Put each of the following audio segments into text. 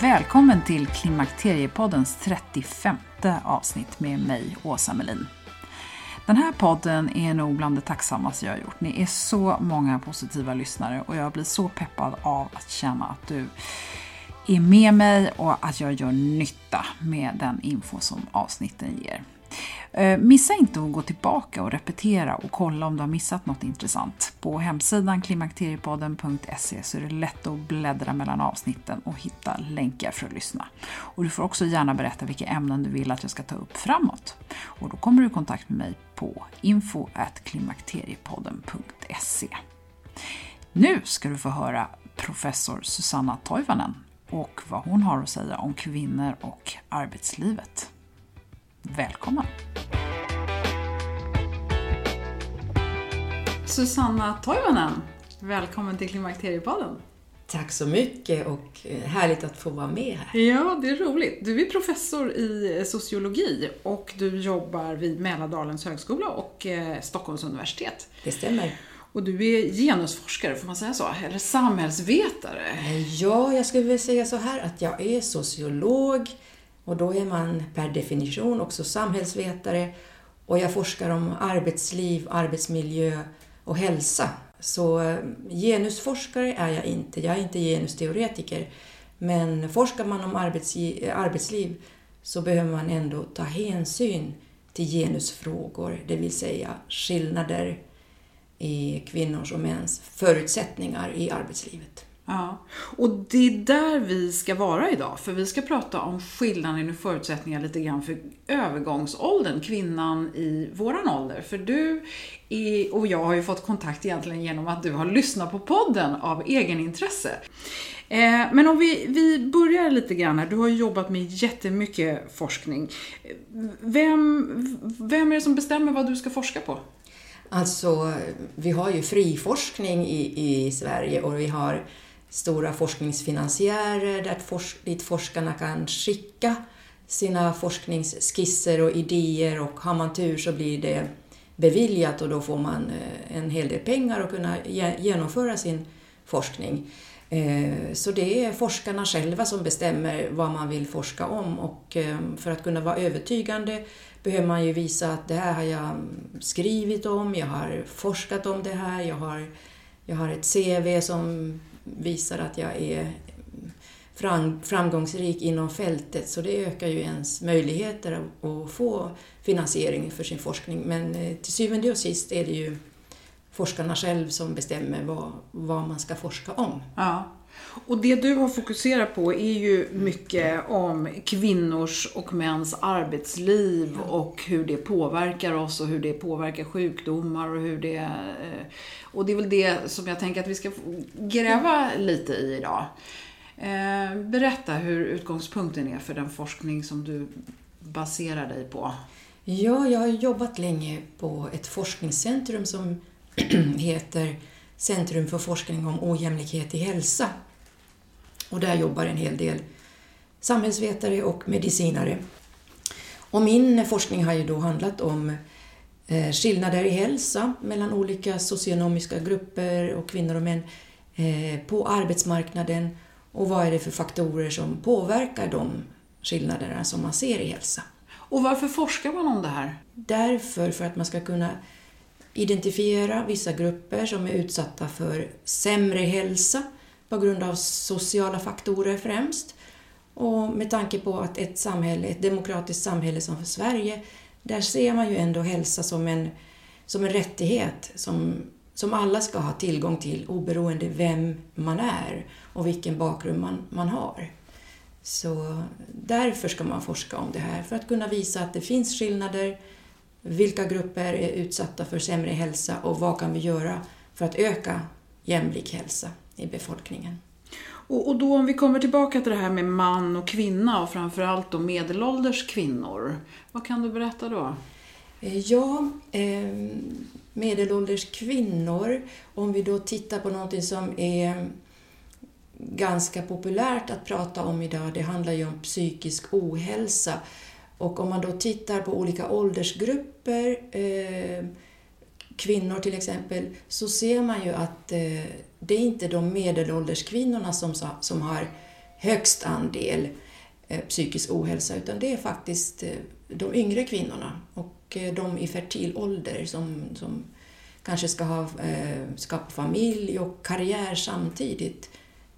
Välkommen till Klimakteriepoddens 35 avsnitt med mig, Åsa Melin. Den här podden är nog bland det tacksammaste jag har gjort. Ni är så många positiva lyssnare och jag blir så peppad av att känna att du är med mig och att jag gör nytta med den info som avsnitten ger. Eh, missa inte att gå tillbaka och repetera och kolla om du har missat något intressant. På hemsidan klimakteriepodden.se så är det lätt att bläddra mellan avsnitten och hitta länkar för att lyssna. Och du får också gärna berätta vilka ämnen du vill att jag ska ta upp framåt. Och då kommer du i kontakt med mig på info.klimakteriepodden.se. Nu ska du få höra professor Susanna Toivonen och vad hon har att säga om kvinnor och arbetslivet. Välkommen! Susanna Toivonen, välkommen till Klimakteriepodden. Tack så mycket och härligt att få vara med här. Ja, det är roligt. Du är professor i sociologi och du jobbar vid Mälardalens högskola och eh, Stockholms universitet. Det stämmer. Och du är genusforskare, får man säga så? Eller samhällsvetare? Ja, jag skulle vilja säga så här att jag är sociolog och då är man per definition också samhällsvetare och jag forskar om arbetsliv, arbetsmiljö och hälsa. Så eh, genusforskare är jag inte, jag är inte genusteoretiker. Men forskar man om eh, arbetsliv så behöver man ändå ta hänsyn till genusfrågor, det vill säga skillnader i kvinnors och mäns förutsättningar i arbetslivet. Ja, och det är där vi ska vara idag, för vi ska prata om skillnaden i förutsättningar lite grann för övergångsåldern, kvinnan i våran ålder. För du är, och jag har ju fått kontakt egentligen genom att du har lyssnat på podden av egenintresse. Eh, men om vi, vi börjar lite grann här. Du har ju jobbat med jättemycket forskning. Vem, vem är det som bestämmer vad du ska forska på? Alltså, vi har ju fri forskning i, i Sverige och vi har stora forskningsfinansiärer där forsk dit forskarna kan skicka sina forskningsskisser och idéer och har man tur så blir det beviljat och då får man eh, en hel del pengar och kunna genomföra sin forskning. Eh, så det är forskarna själva som bestämmer vad man vill forska om och eh, för att kunna vara övertygande behöver man ju visa att det här har jag skrivit om, jag har forskat om det här, jag har, jag har ett CV som visar att jag är framgångsrik inom fältet så det ökar ju ens möjligheter att få finansiering för sin forskning. Men eh, till syvende och sist är det ju forskarna själv som bestämmer vad, vad man ska forska om. Ja. Och det du har fokuserat på är ju mycket om kvinnors och mäns arbetsliv och hur det påverkar oss och hur det påverkar sjukdomar och hur det... Eh, och det är väl det som jag tänker att vi ska gräva lite i idag. Eh, berätta hur utgångspunkten är för den forskning som du baserar dig på. Ja, jag har jobbat länge på ett forskningscentrum som heter Centrum för forskning om ojämlikhet i hälsa. Och där jobbar en hel del samhällsvetare och medicinare. Och min forskning har ju då handlat om eh, skillnader i hälsa mellan olika socioekonomiska grupper och kvinnor och män eh, på arbetsmarknaden och vad är det för faktorer som påverkar de skillnaderna som man ser i hälsa. Och varför forskar man om det här? Därför för att man ska kunna identifiera vissa grupper som är utsatta för sämre hälsa på grund av sociala faktorer främst. Och med tanke på att ett samhälle, ett demokratiskt samhälle som för Sverige, där ser man ju ändå hälsa som en, som en rättighet som, som alla ska ha tillgång till oberoende vem man är och vilken bakgrund man, man har. Så därför ska man forska om det här, för att kunna visa att det finns skillnader, vilka grupper är utsatta för sämre hälsa och vad kan vi göra för att öka jämlik hälsa i befolkningen. Och, och då om vi kommer tillbaka till det här med man och kvinna och framförallt då medelålders kvinnor. Vad kan du berätta då? Eh, ja, eh, medelålders kvinnor, om vi då tittar på någonting som är ganska populärt att prata om idag, det handlar ju om psykisk ohälsa. Och om man då tittar på olika åldersgrupper, eh, kvinnor till exempel, så ser man ju att eh, det är inte de medelålders kvinnorna som, som har högst andel eh, psykisk ohälsa, utan det är faktiskt eh, de yngre kvinnorna och eh, de i fertil ålder som, som kanske ska ha, eh, skapa familj och karriär samtidigt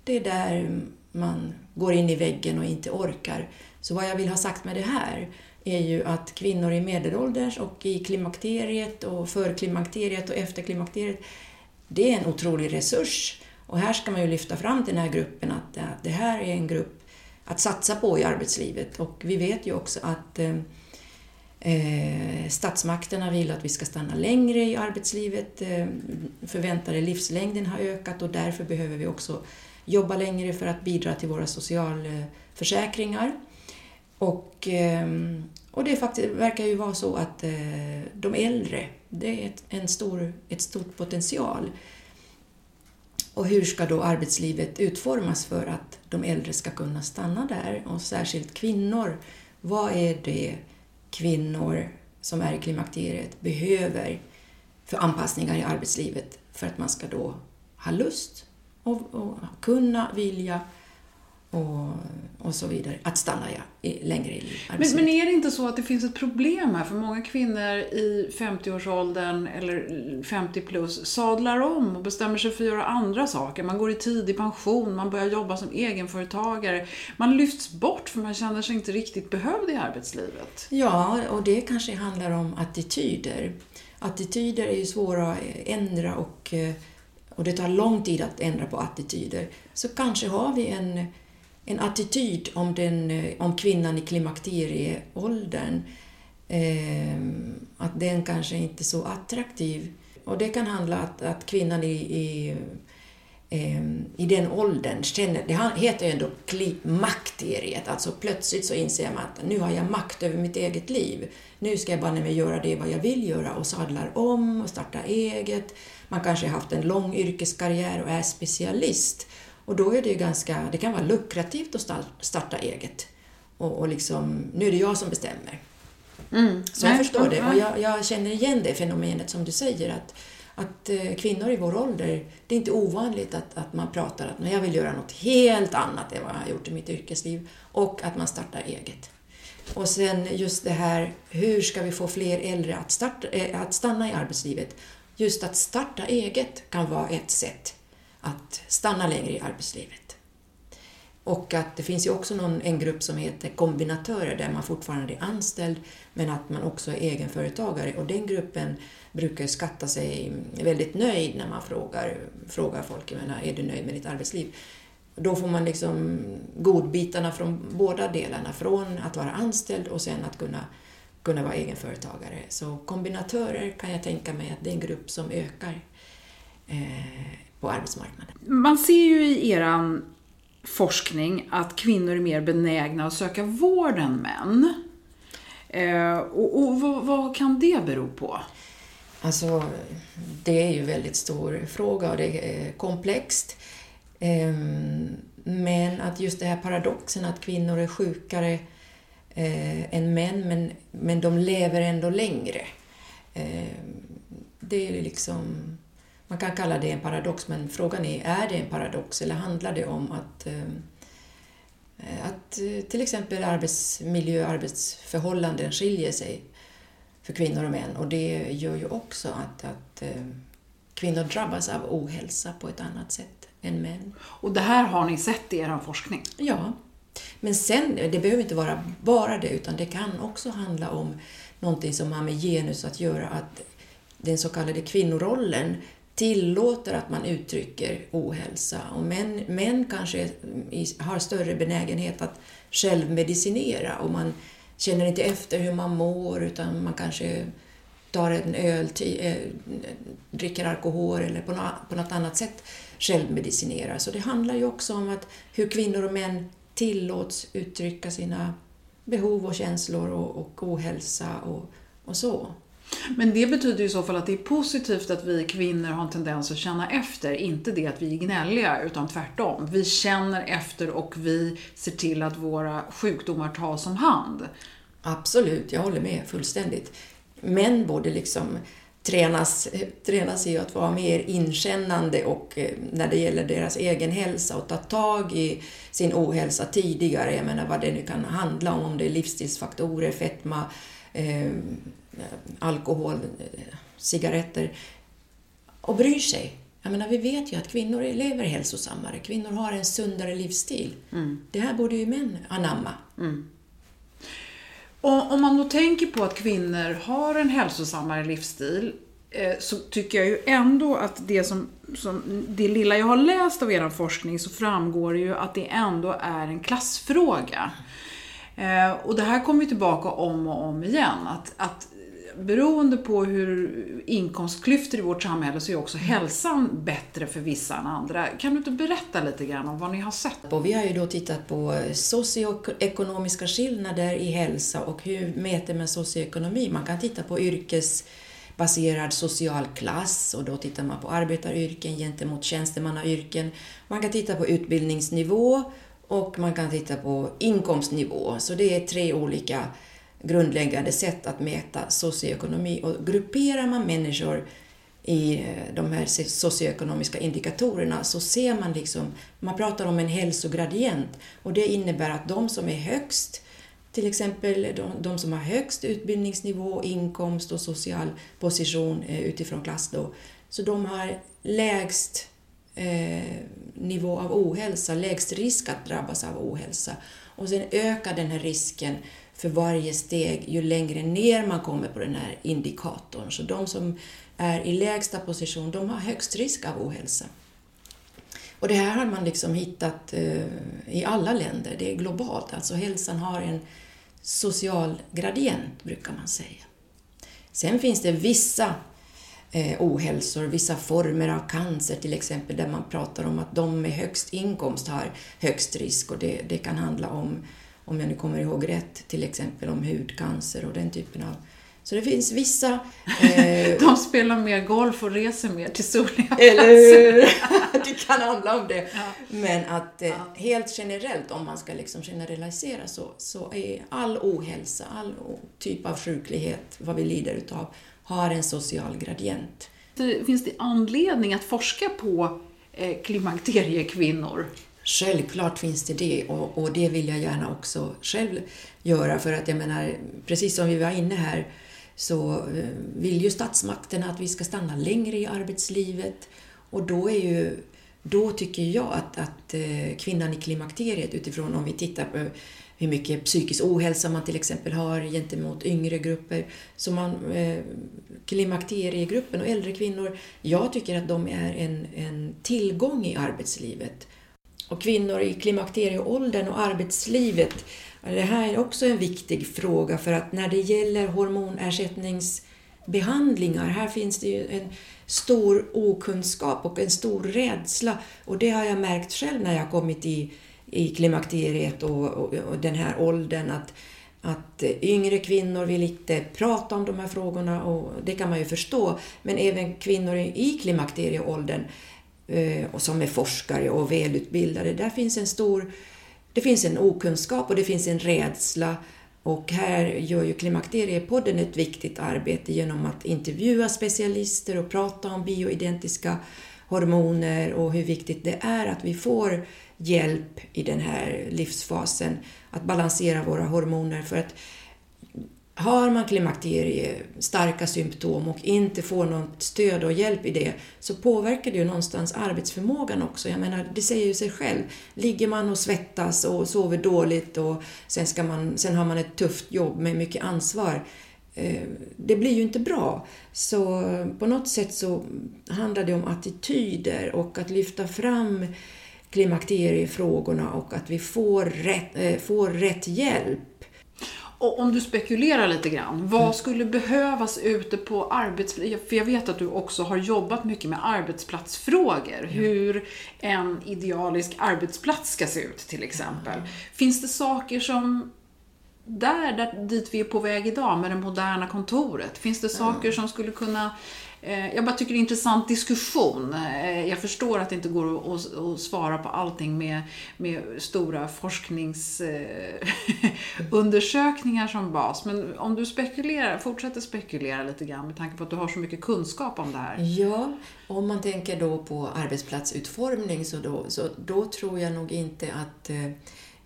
det är där man går in i väggen och inte orkar. Så vad jag vill ha sagt med det här är ju att kvinnor i medelålders och i klimakteriet och för klimakteriet och efter klimakteriet, det är en otrolig resurs. Och här ska man ju lyfta fram till den här gruppen att det här är en grupp att satsa på i arbetslivet. Och vi vet ju också att eh, eh statsmakterna vill att vi ska stanna längre i arbetslivet. Eh, förväntade livslängden har ökat och därför behöver vi också jobba längre för att bidra till våra socialförsäkringar. Och, ehm, och det faktiskt, verkar ju vara så att eh, de äldre, det är ett, en stor, ett stort potential. Och hur ska då arbetslivet utformas för att de äldre ska kunna stanna där? Och särskilt kvinnor. Vad är det kvinnor som är i klimakteriet behöver för anpassningar i arbetslivet för att man ska då ha lust och, och kunna, vilja och, och så vidare. Att stanna ja, i, längre i men, men är det inte så att det finns ett problem här? För många kvinnor i 50-årsåldern eller 50 plus sadlar om och bestämmer sig för att göra andra saker. Man går i tidig pension, man börjar jobba som egenföretagare. Man lyfts bort för man känner sig inte riktigt behövd i arbetslivet. Ja, och det kanske handlar om attityder. Attityder är ju svåra att ändra och eh, och det tar lång tid att ändra på attityder, så kanske har vi en, en attityd om, den, eh, om kvinnan i klimakterieåldern, eh, att den kanske inte är så attraktiv. Och det kan handla om att, att kvinnan i, i, eh, i den åldern känner, det heter ju ändå klimakteriet, alltså plötsligt så inser man att nu har jag makt över mitt eget liv. Nu ska jag bara mig göra det vad jag vill göra och sadlar om och starta eget man kanske har haft en lång yrkeskarriär och är specialist. Och då är det ju ganska, det kan vara lukrativt att starta eget. Och, och liksom, nu är det jag som bestämmer. Mm. Så jag förstår det och jag, jag, känner igen det fenomenet som du säger att, att eh, kvinnor i vår ålder, det är inte ovanligt att, att man pratar att jag vill göra något helt annat än vad jag har gjort i mitt yrkesliv och att man startar eget. Och sen just det här, hur ska vi få fler äldre att, starta, äh, att stanna i arbetslivet? just att starta eget kan vara ett sätt att stanna längre i arbetslivet. Och att det finns ju också någon, en grupp som heter kombinatörer där man fortfarande är anställd men att man också är egenföretagare och den gruppen brukar skatta sig väldigt nöjd när man frågar, frågar folk, jag menar, är du nöjd med ditt arbetsliv? Då får man liksom godbitarna från båda delarna, från att vara anställd och sen att kunna, kunna vara egenföretagare. Så kombinatörer kan jag tänka mig att det är en grupp som ökar på arbetsmarknaden. Man ser ju i eran forskning att kvinnor är mer benägna att söka vård än män. Eh, och, och vad, vad, kan det bero på? Alltså, det är ju en väldigt stor fråga och det är komplext. Eh, men att just det här paradoxen att kvinnor är sjukare eh, än män, men, men de lever ändå längre. Ehm, det är liksom man kan kalla det en paradox, men frågan är, är det en paradox eller handlar det om att, eh, att eh, till exempel arbetsmiljö och arbetsförhållanden skiljer sig för kvinnor och män och det gör ju också att, att eh, kvinnor drabbas av ohälsa på ett annat sätt än män. Och det här har ni sett i er forskning? Ja. Men sen, det behöver inte vara bara det, utan det kan också handla om någonting som har med genus att göra, att den så kallade kvinnorollen tillåter att man uttrycker ohälsa. Och män, män kanske har större benägenhet att självmedicinera och man känner inte efter hur man mår utan man kanske tar en öl, äh, dricker alkohol eller på något, på något annat sätt självmedicinerar. Så det handlar ju också om att hur kvinnor och män tillåts uttrycka sina behov och känslor och, och ohälsa och, och så. Men det betyder i så fall att det är positivt att vi kvinnor har en tendens att känna efter, inte det att vi är gnälliga, utan tvärtom. Vi känner efter och vi ser till att våra sjukdomar tas om hand. Absolut, jag håller med fullständigt. Män borde liksom tränas, tränas i att vara mer inkännande och eh, när det gäller deras egen hälsa och ta tag i sin ohälsa tidigare. Jag menar vad det nu kan handla om, om det är livsstilsfaktorer, fetma, eh, alkohol, cigaretter och bryr sig. Jag menar, vi vet ju att kvinnor lever hälsosammare, kvinnor har en sundare livsstil. Mm. Det här borde ju män anamma. Mm. Och om man då tänker på att kvinnor har en hälsosammare livsstil eh, så tycker jag ju ändå att det som, som det lilla jag har läst av er forskning så framgår det ju att det ändå är en klassfråga. Eh, och det här kommer ju tillbaka om och om igen. Att, att beroende på hur inkomstklyftor i vårt samhälle så är också hälsan bättre för vissa än andra. Kan du inte berätta lite grann om vad ni har sett? Och vi har ju då tittat på socioekonomiska skillnader i hälsa och hur mäter man socioekonomi? Man kan titta på yrkesbaserad social klass och då tittar man på arbetaryrken gentemot tjänstemannayrken. Man kan titta på utbildningsnivå och man kan titta på inkomstnivå. Så det är tre olika grundläggande sätt att mäta socioekonomi. Och grupperar man människor i eh, de här socioekonomiska indikatorerna så ser man liksom, man pratar om en hälsogradient och det innebär att de som är högst, till exempel de, de som har högst utbildningsnivå, inkomst och social position eh, utifrån klass då, så de har lägst eh, nivå av ohälsa, lägst risk att drabbas av ohälsa. Och sen ökar den här risken för varje steg ju längre ner man kommer på den här indikatorn. Så de som är i lägsta position, de har högst risk av ohälsa. Och det här har man liksom hittat eh, i alla länder, det är globalt. Alltså hälsan har en social gradient, brukar man säga. Sen finns det vissa eh, ohälsor, vissa former av cancer till exempel, där man pratar om att de med högst inkomst har högst risk och det, det kan handla om om jag nu kommer ihåg rätt, till exempel om hudcancer och den typen av så det finns vissa... Eh, de spelar mer golf och reser mer till soliga Eller hur? det kan handla om det. Ja. Men att eh, ja. helt generellt, om man ska liksom generalisera, så, så är all ohälsa, all typ av sjuklighet, vad vi lider utav, har en social gradient. Finns det anledning att forska på eh, klimakteriekvinnor? Självklart finns det det och, och, det vill jag gärna också själv göra för att jag menar, precis som vi var inne här så eh, vill ju statsmakterna att vi ska stanna längre i arbetslivet och då är ju då tycker jag att, att eh, kvinnan i klimakteriet utifrån om vi tittar på hur mycket psykisk ohälsa man till exempel har gentemot yngre grupper. Så man, eh, klimakteriegruppen och äldre kvinnor, jag tycker att de är en, en tillgång i arbetslivet. Och kvinnor i klimakterieåldern och arbetslivet, det här är också en viktig fråga för att när det gäller hormonersättningsbehandlingar, här finns det ju en stor okunskap och en stor rädsla. Och det har jag märkt själv när jag kommit i, i klimakteriet och, och, och den här åldern att, att yngre kvinnor vill inte prata om de här frågorna och det kan man ju förstå. Men även kvinnor i klimakterieåldern Eh, och som är forskare och välutbildade, där finns en stor det finns en okunskap och det finns en rädsla och här gör ju Klimakteriepodden ett viktigt arbete genom att intervjua specialister och prata om bioidentiska hormoner och hur viktigt det är att vi får hjälp i den här livsfasen att balansera våra hormoner. För att har man klimakterie, starka symptom och inte får något stöd och hjälp i det så påverkar det ju någonstans arbetsförmågan också. Jag menar, det säger ju sig själv. Ligger man och svettas och sover dåligt och sen, ska man, sen har man ett tufft jobb med mycket ansvar eh, det blir ju inte bra. Så på något sätt så handlar det om attityder och att lyfta fram klimakteriefrågorna och att vi får rätt, eh, får rätt hjälp och om du spekulerar lite grann, vad mm. skulle behövas ute på arbetsplatsen? För jag vet att du också har jobbat mycket med arbetsplatsfrågor. Hur en idealisk arbetsplats ska se ut till exempel. Mm. Finns det saker som där, där, dit vi är på väg idag med det moderna kontoret, finns det saker som skulle kunna Eh, jag bara tycker det är en intressant diskussion. Eh, jag förstår att det inte går att, svara på allting med, med stora forskningsundersökningar som bas. Men om du spekulerar, fortsätter spekulera lite grann med tanke på att du har så mycket kunskap om det här. Ja, om man tänker då på arbetsplatsutformning så då, så då tror jag nog inte att eh,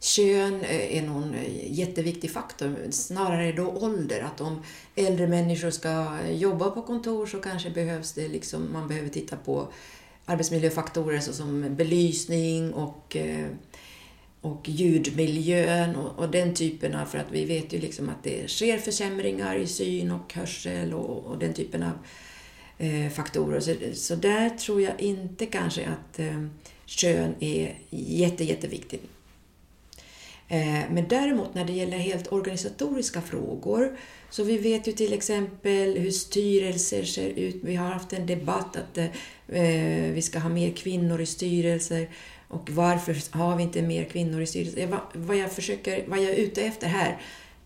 kön eh, är någon eh, jätteviktig faktor, snarare då ålder. Att om äldre människor ska jobba på kontor så kanske behövs det liksom, man behöver titta på arbetsmiljöfaktorer såsom belysning och, eh, och ljudmiljön och, och den typen av, för att vi vet ju liksom att det sker försämringar i syn och hörsel och, och den typen av eh, faktorer. Så, så där tror jag inte kanske att eh, kön är jätte, jätteviktigt. Eh, men däremot när det gäller helt organisatoriska frågor, så vi vet ju till exempel hur styrelser ser ut. Vi har haft en debatt att eh, eh, vi ska ha mer kvinnor i styrelser och varför har vi inte mer kvinnor i styrelser? Vad jag, försöker, vad jag är ute efter här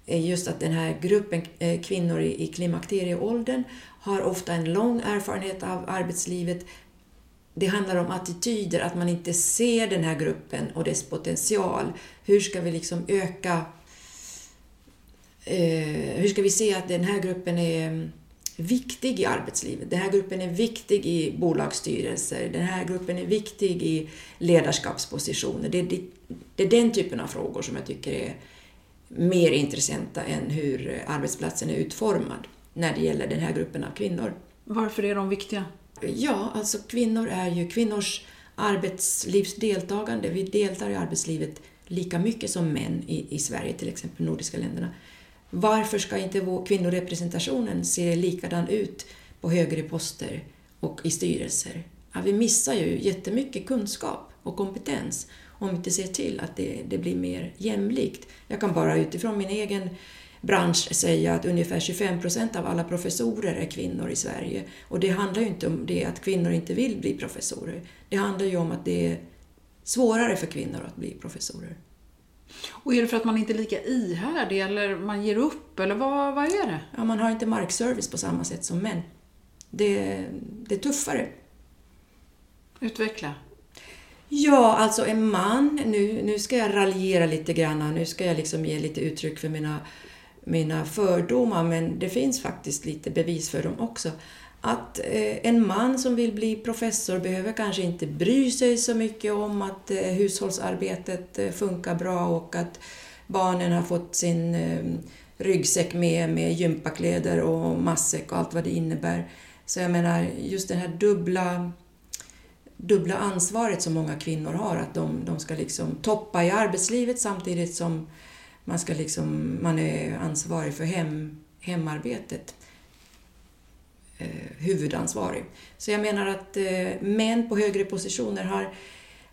är just att den här gruppen kvinnor i klimakterieåldern har ofta en lång erfarenhet av arbetslivet det handlar om attityder, att man inte ser den här gruppen och dess potential. Hur ska vi liksom öka... Eh, hur ska vi se att den här gruppen är viktig i arbetslivet? Den här gruppen är viktig i bolagsstyrelser. Den här gruppen är viktig i ledarskapspositioner. Det, det, det är den typen av frågor som jag tycker är mer intressanta än hur arbetsplatsen är utformad när det gäller den här gruppen av kvinnor. Varför är de viktiga? Ja, alltså kvinnor är ju kvinnors arbetslivsdeltagande. Vi deltar i arbetslivet lika mycket som män i, i Sverige, till exempel nordiska länderna. Varför ska inte vår kvinnorepresentationen se likadan ut på högre poster och i styrelser? Ja, vi missar ju jättemycket kunskap och kompetens om vi inte ser till att det, det blir mer jämlikt. Jag kan bara utifrån min egen bransch säga att ungefär 25 procent av alla professorer är kvinnor i Sverige. Och det handlar ju inte om det att kvinnor inte vill bli professorer. Det handlar ju om att det är svårare för kvinnor att bli professorer. Och är det för att man inte är lika ihärdig eller man ger upp eller vad, vad är det? Ja, man har inte markservice på samma sätt som män. Det, det är tuffare. Utveckla. Ja, alltså en man, nu, nu ska jag raljera lite grann, nu ska jag liksom ge lite uttryck för mina mina fördomar, men det finns faktiskt lite bevis för dem också. Att eh, en man som vill bli professor behöver kanske inte bry sig så mycket om att eh, hushållsarbetet eh, funkar bra och att barnen har fått sin ryggsäck med, med gympakläder och matsäck och allt vad det innebär. Så jag menar, just det här dubbla dubbla ansvaret som många kvinnor har, att de, de ska liksom toppa i arbetslivet samtidigt som man, ska liksom, man är ansvarig för hem, hemarbetet. Eh, huvudansvarig. Så jag menar att eh, män på högre positioner har,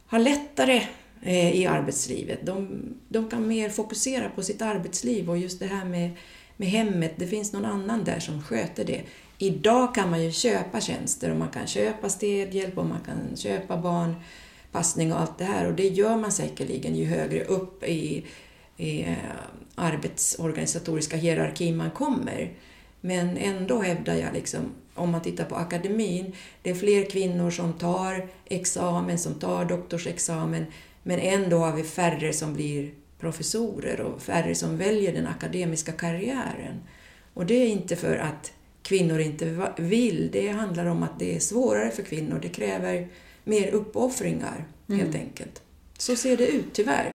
har lättare eh, i arbetslivet. De, de kan mer fokusera på sitt arbetsliv och just det här med, med hemmet, det finns någon annan där som sköter det. Idag kan man ju köpa tjänster och man kan köpa städhjälp och man kan köpa barnpassning och allt det här och det gör man säkerligen ju högre upp i, i eh, arbetsorganisatoriska hierarkin man kommer. Men ändå hävdar jag, liksom, om man tittar på akademin, det är fler kvinnor som tar examen, som tar doktorsexamen, men ändå har vi färre som blir professorer och färre som väljer den akademiska karriären. Och det är inte för att kvinnor inte vill, det handlar om att det är svårare för kvinnor, det kräver mer uppoffringar helt mm. enkelt. Så ser det ut, tyvärr.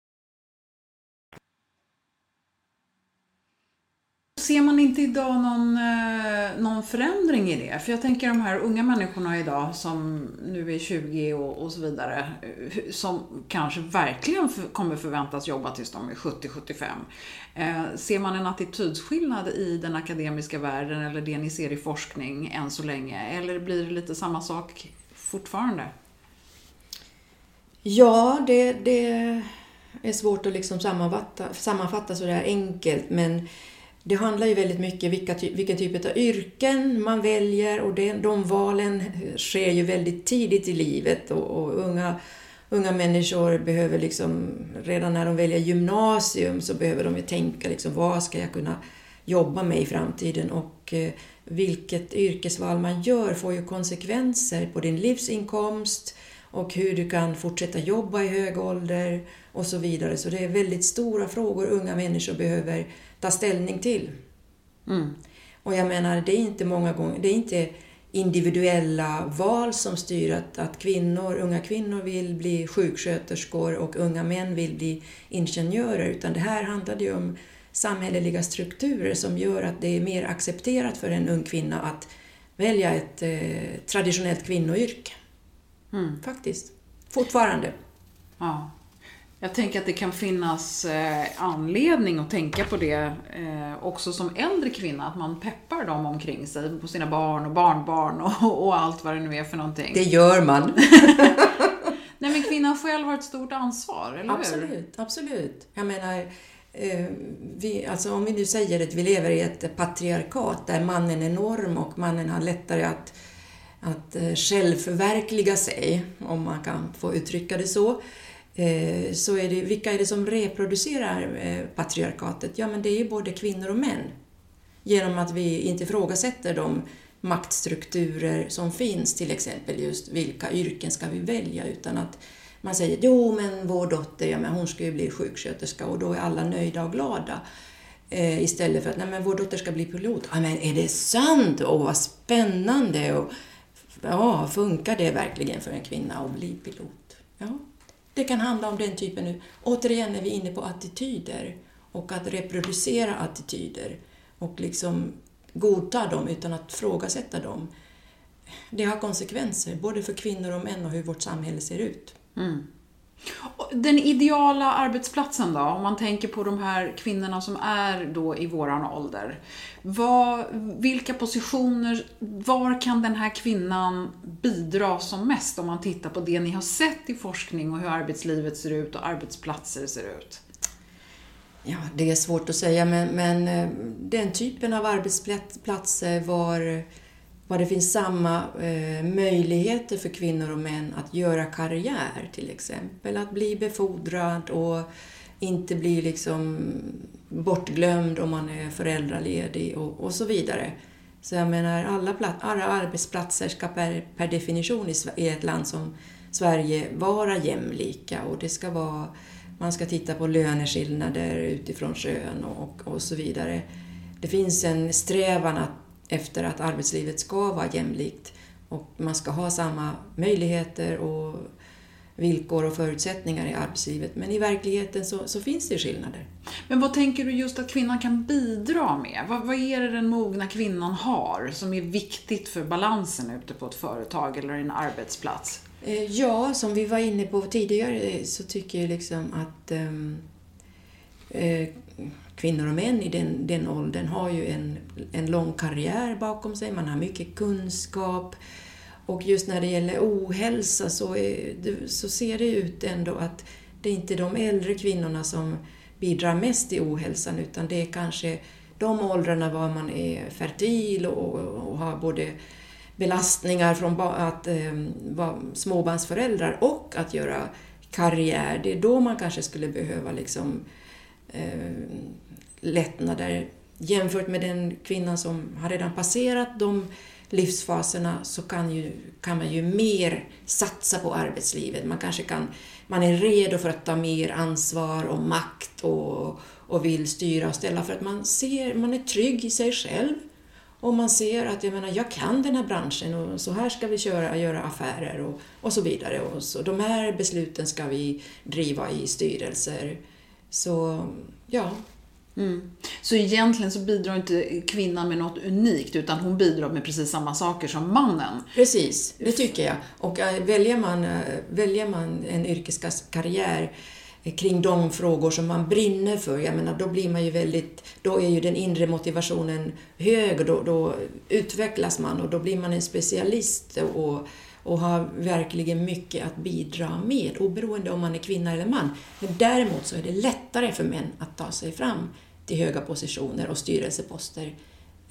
Ser man inte idag någon, eh, någon förändring i det? För jag tänker de här unga människorna idag som nu är 20 och, och så vidare, eh, som kanske verkligen för, kommer förväntas jobba tills de är 70-75. Eh, ser man en attitydsskillnad i den akademiska världen eller det ni ser i forskning än så länge? Eller blir det lite samma sak fortfarande? Ja, det, det är svårt att liksom sammanfatta, sammanfatta sådär enkelt, men det handlar ju väldigt mycket vilka ty vilken typ av yrken man väljer och det, de valen sker ju väldigt tidigt i livet och, och, unga, unga människor behöver liksom, redan när de väljer gymnasium så behöver de ju tänka liksom, vad ska jag kunna jobba med i framtiden? Och eh, vilket yrkesval man gör får ju konsekvenser på din livsinkomst och hur du kan fortsätta jobba i hög ålder och så vidare. Så det är väldigt stora frågor unga människor behöver ta ställning till. Mm. Och jag menar, det är inte många gånger, det är inte individuella val som styr att, att kvinnor, unga kvinnor vill bli sjuksköterskor och unga män vill bli ingenjörer, utan det här handlar ju om samhälleliga strukturer som gör att det är mer accepterat för en ung kvinna att välja ett eh, traditionellt kvinnoyrke. Mm. Faktiskt. Fortfarande. Ja. Jag tänker att det kan finnas eh, anledning att tänka på det eh, också som äldre kvinna, att man peppar dem omkring sig, på sina barn och barnbarn och, och allt vad det nu är för någonting. Det gör man. Nej men kvinnan själv har ett stort ansvar, eller hur? Absolut, absolut. Jag menar, eh, vi, alltså om vi nu säger att vi lever i ett patriarkat där mannen är norm och mannen har lättare att, att eh, självförverkliga sig, om man kan få uttrycka det så, eh, så är det, vilka är det som reproducerar eh, patriarkatet? Ja, men det är ju både kvinnor och män. Genom att vi inte ifrågasätter de maktstrukturer som finns, till exempel just vilka yrken ska vi välja, utan att man säger jo men vår dotter, ja, men hon ska ju bli sjuksköterska och då är alla nöjda och glada. Eh, istället för att nej, men vår dotter ska bli pilot. Ja, men är det sant? Åh, vad spännande! Och, ja, funkar det verkligen för en kvinna att bli pilot? Ja, det kan handla om den typen nu. Återigen är vi inne på attityder och att reproducera attityder och liksom godta dem utan att frågasätta dem. Det har konsekvenser, både för kvinnor och män och hur vårt samhälle ser ut. Mm. Den ideala arbetsplatsen då, om man tänker på de här kvinnorna som är då i våran ålder. Vad, vilka positioner, var kan den här kvinnan bidra som mest om man tittar på det ni har sett i forskning och hur arbetslivet ser ut och arbetsplatser ser ut? Ja, det är svårt att säga, men, men eh, den typen av arbetsplatser var, var det finns samma eh, möjligheter för kvinnor och män att göra karriär, till exempel. Att bli befordrad och inte bli liksom bortglömd om man är föräldraledig och, och så vidare. Så jag menar, alla, alla arbetsplatser ska per, per definition i, i ett land som Sverige vara jämlika och det ska vara man ska titta på löneskillnader utifrån kön och, och så vidare. Det finns en strävan att, efter att arbetslivet ska vara jämlikt och man ska ha samma möjligheter och villkor och förutsättningar i arbetslivet. Men i verkligheten så, så, finns det skillnader. Men vad tänker du just att kvinnan kan bidra med? Vad, vad är det den mogna kvinnan har som är viktigt för balansen ute på ett företag eller en arbetsplats? Eh, ja, som vi var inne på tidigare så tycker jag liksom att um, eh, kvinnor och män i den, den åldern har ju en, en lång karriär bakom sig, man har mycket kunskap. Och just när det gäller ohälsa så, är, så ser det ut ändå att det är inte de äldre kvinnorna som bidrar mest till ohälsan utan det är kanske de åldrarna var man är fertil och, och har både belastningar från att eh, vara småbarnsföräldrar och att göra karriär. Det är då man kanske skulle behöva liksom, eh, lättnader. Jämfört med den kvinnan som har redan passerat de livsfaserna så kan, ju, kan man ju mer satsa på arbetslivet. Man kanske kan, man är redo för att ta mer ansvar och makt och, och vill styra och ställa för att man ser, man är trygg i sig själv och man ser att jag, menar, jag kan den här branschen och så här ska vi köra, göra affärer och, och så vidare. Och så, de här besluten ska vi driva i styrelser. Så ja. Mm. Så egentligen så bidrar inte kvinnan med något unikt utan hon bidrar med precis samma saker som mannen? Precis, det tycker jag. Och eh, väljer, man, eh, väljer man en yrkeskarriär eh, kring de frågor som man brinner för, jag menar, då blir man ju väldigt, då är ju den inre motivationen hög och då, då utvecklas man och då blir man en specialist och, och har verkligen mycket att bidra med, oberoende om man är kvinna eller man. Men däremot så är det lättare för män att ta sig fram till höga positioner och styrelseposter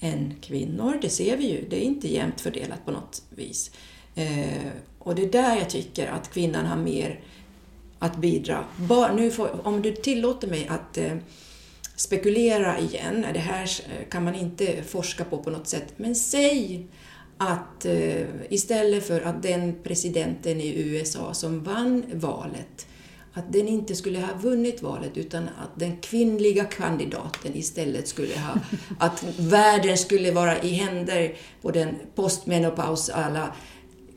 än kvinnor. Det ser vi ju, det är inte jämnt fördelat på något vis. Eh, och det är där jag tycker att kvinnan har mer att bidra. Bara, nu får, om du tillåter mig att eh, spekulera igen, det här eh, kan man inte forska på på något sätt, men säg att eh, istället för att den presidenten i USA som vann valet, att den inte skulle ha vunnit valet utan att den kvinnliga kandidaten istället skulle ha, att världen skulle vara i händer på den postmenopausala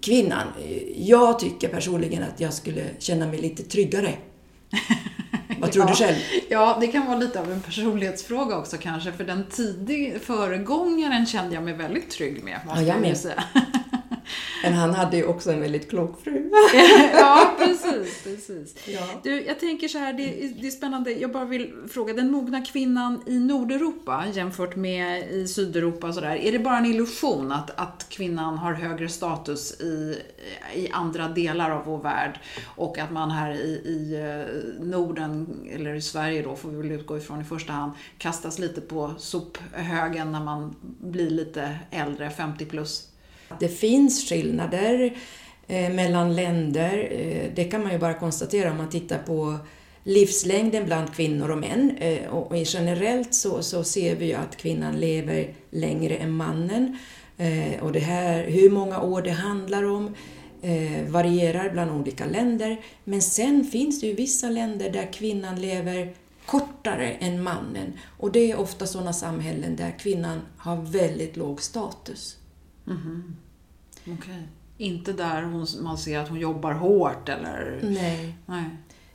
kvinnan. Jag tycker personligen att jag skulle känna mig lite tryggare. Vad tror ja. du själv? Ja, det kan vara lite av en personlighetsfråga också kanske. För den tidig föregångaren kände jag mig väldigt trygg med. Ja, jag med. Säga. Men han hade ju också en väldigt klok fru. ja, precis. precis. Ja. Du, jag tänker så här, det, det, är spännande. Jag bara vill fråga, den mogna kvinnan i Nordeuropa jämfört med i Sydeuropa och sådär. Är det bara en illusion att, att kvinnan har högre status i, i andra delar av vår värld och att man här i, i eh, Norden, eller i Sverige då, får vi väl utgå ifrån i första hand, kastas lite på sophögen när man blir lite äldre, 50 plus? Det finns skillnader eh, mellan länder. Eh, det kan man ju bara konstatera om man tittar på livslängden bland kvinnor och män. Eh, och generellt så, så ser vi ju att kvinnan lever längre än mannen. Och det här, hur många år det handlar om varierar bland olika länder. Men sen finns det ju vissa länder där kvinnan lever kortare än mannen. Och det är ofta sådana samhällen där kvinnan har väldigt låg status. Mm. Okay. Inte där hon, man ser att hon jobbar hårt eller? Nej. Nej.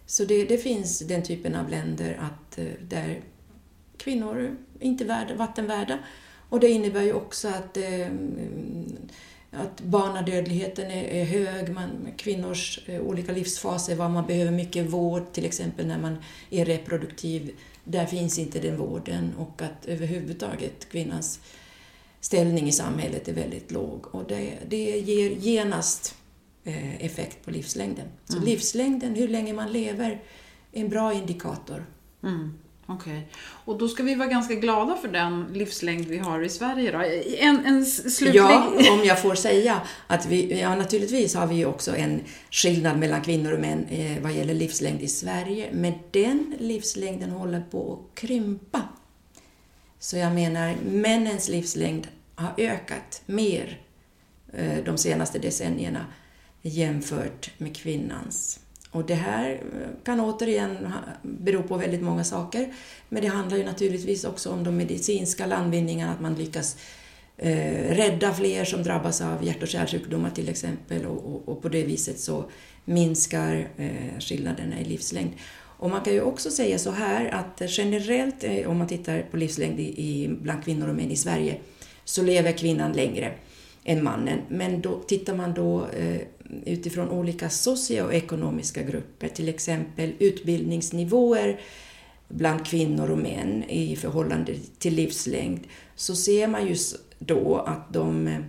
Så det, det finns den typen av länder att, eh, där kvinnor inte är vattenvärda. Och det innebär ju också att, eh, att barnadödligheten är, är hög. Man, kvinnors eh, olika livsfaser, var man behöver mycket vård, till exempel när man är reproduktiv, där finns inte den vården. Och att överhuvudtaget kvinnans ställning i samhället är väldigt låg och det, det ger genast eh, effekt på livslängden. Så mm. livslängden, hur länge man lever, är en bra indikator. Mm. Okej. Okay. Och då ska vi vara ganska glada för den livslängd vi har i Sverige då? En, en slutlig... Ja, om jag får säga att vi, ja naturligtvis har vi också en skillnad mellan kvinnor och män eh, vad gäller livslängd i Sverige, men den livslängden håller på att krympa. Så jag menar, männens livslängd har ökat mer eh, de senaste decennierna jämfört med kvinnans. Och det här eh, kan återigen bero på väldigt många saker. Men det handlar ju naturligtvis också om de medicinska landvinningarna, att man lyckas eh, rädda fler som drabbas av hjärt och kärlsjukdomar till exempel och, och, och, på det viset så minskar eh, skillnaderna i livslängd. Och man kan ju också säga så här att generellt, eh, om man tittar på livslängd i, bland kvinnor och män i Sverige, så lever kvinnan längre än mannen. Men då tittar man då eh, utifrån olika socioekonomiska grupper, till exempel utbildningsnivåer bland kvinnor och män i förhållande till livslängd, så ser man ju då att de eh,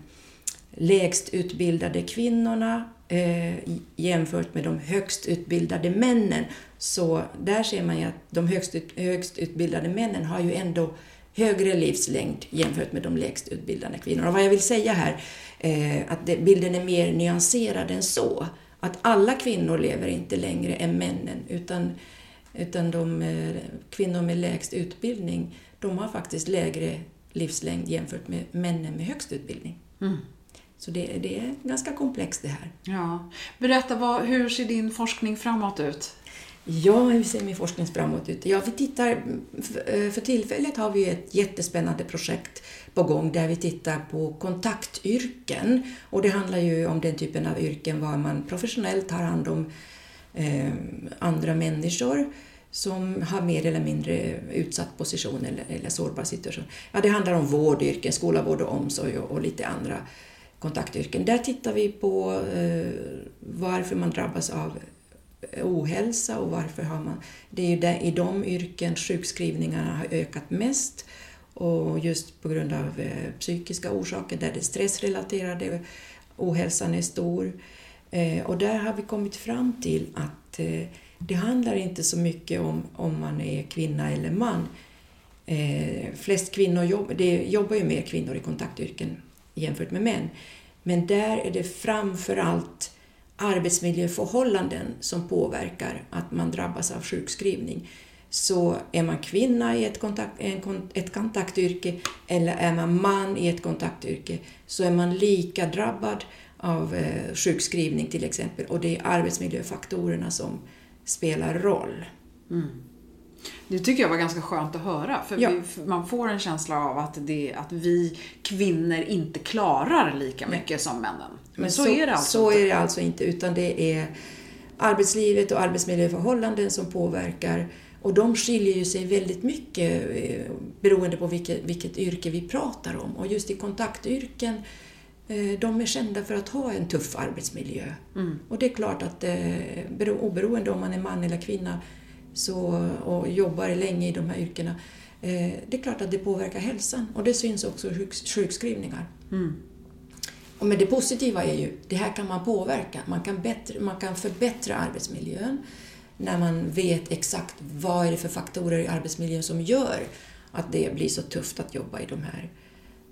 lägst utbildade kvinnorna eh, jämfört med de högst utbildade männen. Så där ser man ju att de högst, högst utbildade männen har ju ändå högre livslängd jämfört med de lägst utbildade kvinnorna. Och vad jag vill säga här, eh, att det, bilden är mer nyanserad än så. Att alla kvinnor lever inte längre än männen, utan, utan de eh, kvinnor med lägst utbildning, de har faktiskt lägre livslängd jämfört med männen med högst utbildning. Mm. Så det, det, är ganska komplext det här. Ja. Berätta, vad, hur ser din forskning framåt ut? Ja, hur ser min forskning framåt ut? Ja, vi tittar, eh, för tillfället har vi ett jättespännande projekt på gång där vi tittar på kontaktyrken. Och det handlar ju om den typen av yrken var man professionellt tar hand om eh, andra människor som har mer eller mindre utsatt position eller, eller sårbar situation. Ja, det handlar om vårdyrken, skola, vård och omsorg och, och lite andra kontaktyrken. Där tittar vi på eh, varför man drabbas av ohälsa och varför har man... Det är ju där, i de yrken sjukskrivningarna har ökat mest och just på grund av eh, psykiska orsaker där det stressrelaterade ohälsan är stor. Eh, och där har vi kommit fram till att eh, det handlar inte så mycket om om man är kvinna eller man. Eh, flest kvinnor jobb, det jobbar ju mer kvinnor i kontaktyrken jämfört med män. Men där är det framför allt arbetsmiljöförhållanden som påverkar att man drabbas av sjukskrivning. Så är man kvinna i ett, kontakt, ett kontaktyrke eller är man man i ett kontaktyrke så är man lika drabbad av eh, sjukskrivning till exempel och det är arbetsmiljöfaktorerna som spelar roll. Mm. Det tycker jag var ganska skönt att höra. För ja. vi, man får en känsla av att, det, att vi kvinnor inte klarar lika mycket Nej. som männen. Men, Men så, så, är det alltså Så inte. är det alltså inte, utan det är arbetslivet och arbetsmiljöförhållanden som påverkar Och de skiljer ju sig väldigt mycket eh, beroende på vilket, vilket yrke vi pratar om. Och just i kontaktyrken, eh, de är kända för att ha en tuff arbetsmiljö. Mm. Och det är klart att eh, oberoende om man är man eller kvinna så, och jobbar länge i de här yrkena, det är klart att det påverkar hälsan och det syns också i sjukskrivningar. Mm. Men det positiva är ju, det här kan man påverka. Man kan, bättre, man kan förbättra arbetsmiljön när man vet exakt vad är det för faktorer i arbetsmiljön som gör att det blir så tufft att jobba i de här,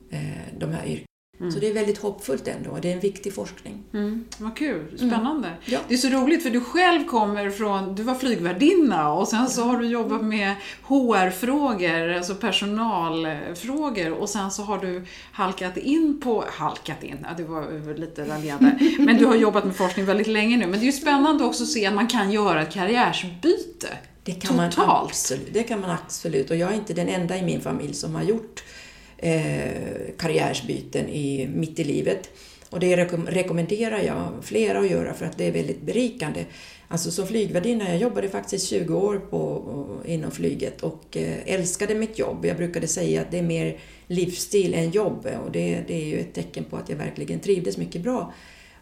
eh, de här. Mm. Så det är väldigt hoppfullt ändå. Det är en viktig forskning. Mm. Vad kul, mm. spännande. Mm. Ja. Det är så roligt för du själv kommer från, du var flygvärdinna och sen så har du jobbat med HR-frågor, alltså personalfrågor och sen så har du halkat in på, halkat in, ja, det var lite raljerande, men du har jobbat med forskning väldigt länge nu. Men det är ju spännande också att se att man kan göra ett karriärsbyte. Det kan Totalt. Man absolut, det kan man absolut och jag är inte den enda i min familj som har gjort eh, karriärsbyten i, mitt i livet. Och det rekommenderar jag flera att göra för att det är väldigt berikande. Alltså som flygvärdinna, jag jobbade faktiskt 20 år på, inom flyget och eh, älskade mitt jobb. Jag brukade säga att det är mer livsstil än jobb och det, det är ju ett tecken på att jag verkligen trivdes mycket bra.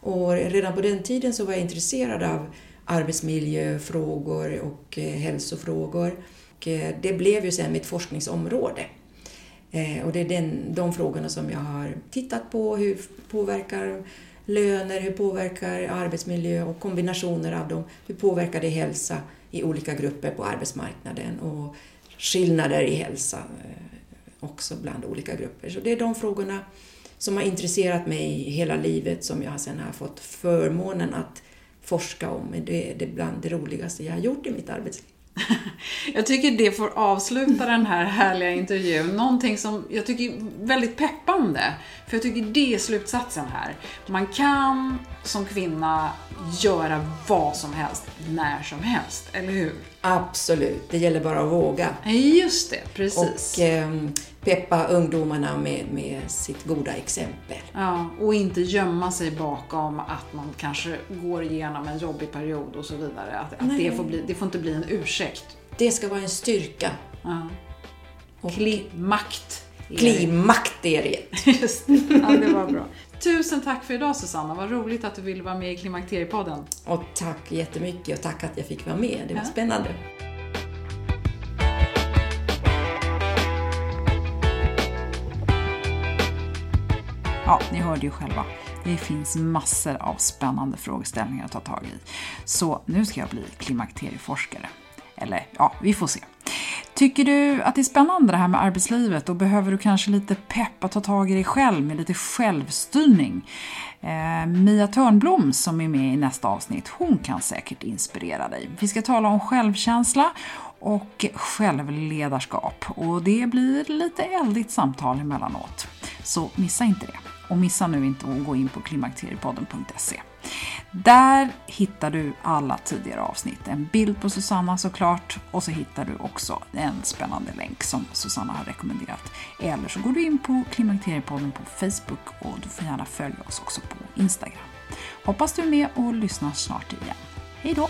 Och redan på den tiden så var jag intresserad av arbetsmiljöfrågor och eh, hälsofrågor. Och eh, det blev ju sen mitt forskningsområde. Eh, och det är den, de frågorna som jag har tittat på. Hur påverkar löner, hur påverkar arbetsmiljö och kombinationer av dem, hur påverkar det hälsa i olika grupper på arbetsmarknaden och skillnader i hälsa eh, också bland olika grupper. Så det är de frågorna som har intresserat mig hela livet som jag sen har fått förmånen att forska om. Det är bland det roligaste jag har gjort i mitt arbetsliv. Jag tycker det får avsluta den här härliga intervjun. Någonting som jag tycker är väldigt peppande. För jag tycker det är slutsatsen här. Man kan som kvinna göra vad som helst, när som helst, eller hur? Absolut, det gäller bara att våga. Just det, precis. Och eh, peppa ungdomarna med, med sitt goda exempel. Ja, och inte gömma sig bakom att man kanske går igenom en jobbig period och så vidare. Att, att det, får bli, det får inte bli en ursäkt. Det ska vara en styrka. Ja. Och Klimakt. Klimakt är det. Just det. Ja, det var bra. Tusen tack för idag Susanna, vad roligt att du ville vara med i Klimakteriepodden. Och tack jättemycket och tack att jag fick vara med, det var ja. spännande. Ja, ni hörde ju själva. Det finns massor av spännande frågeställningar att ta tag i. Så nu ska jag bli klimakterieforskare. Eller ja, vi får se. Tycker du att det är spännande det här med arbetslivet och behöver du kanske lite pepp att ta tag i dig själv med lite självstyrning? Eh, Mia Törnblom som är med i nästa avsnitt, hon kan säkert inspirera dig. Vi ska tala om självkänsla och självledarskap och det blir lite eldigt samtal emellanåt. Så missa inte det. Och missa nu inte att gå in på klimakteriepodden.se. Där hittar du alla tidigare avsnitt. En bild på Susanna såklart och så hittar du också en spännande länk som Susanna har rekommenderat. Eller så går du in på Klimakteriepodden på Facebook och du får gärna följa oss också på Instagram. Hoppas du är med och lyssnar snart igen. Hej då!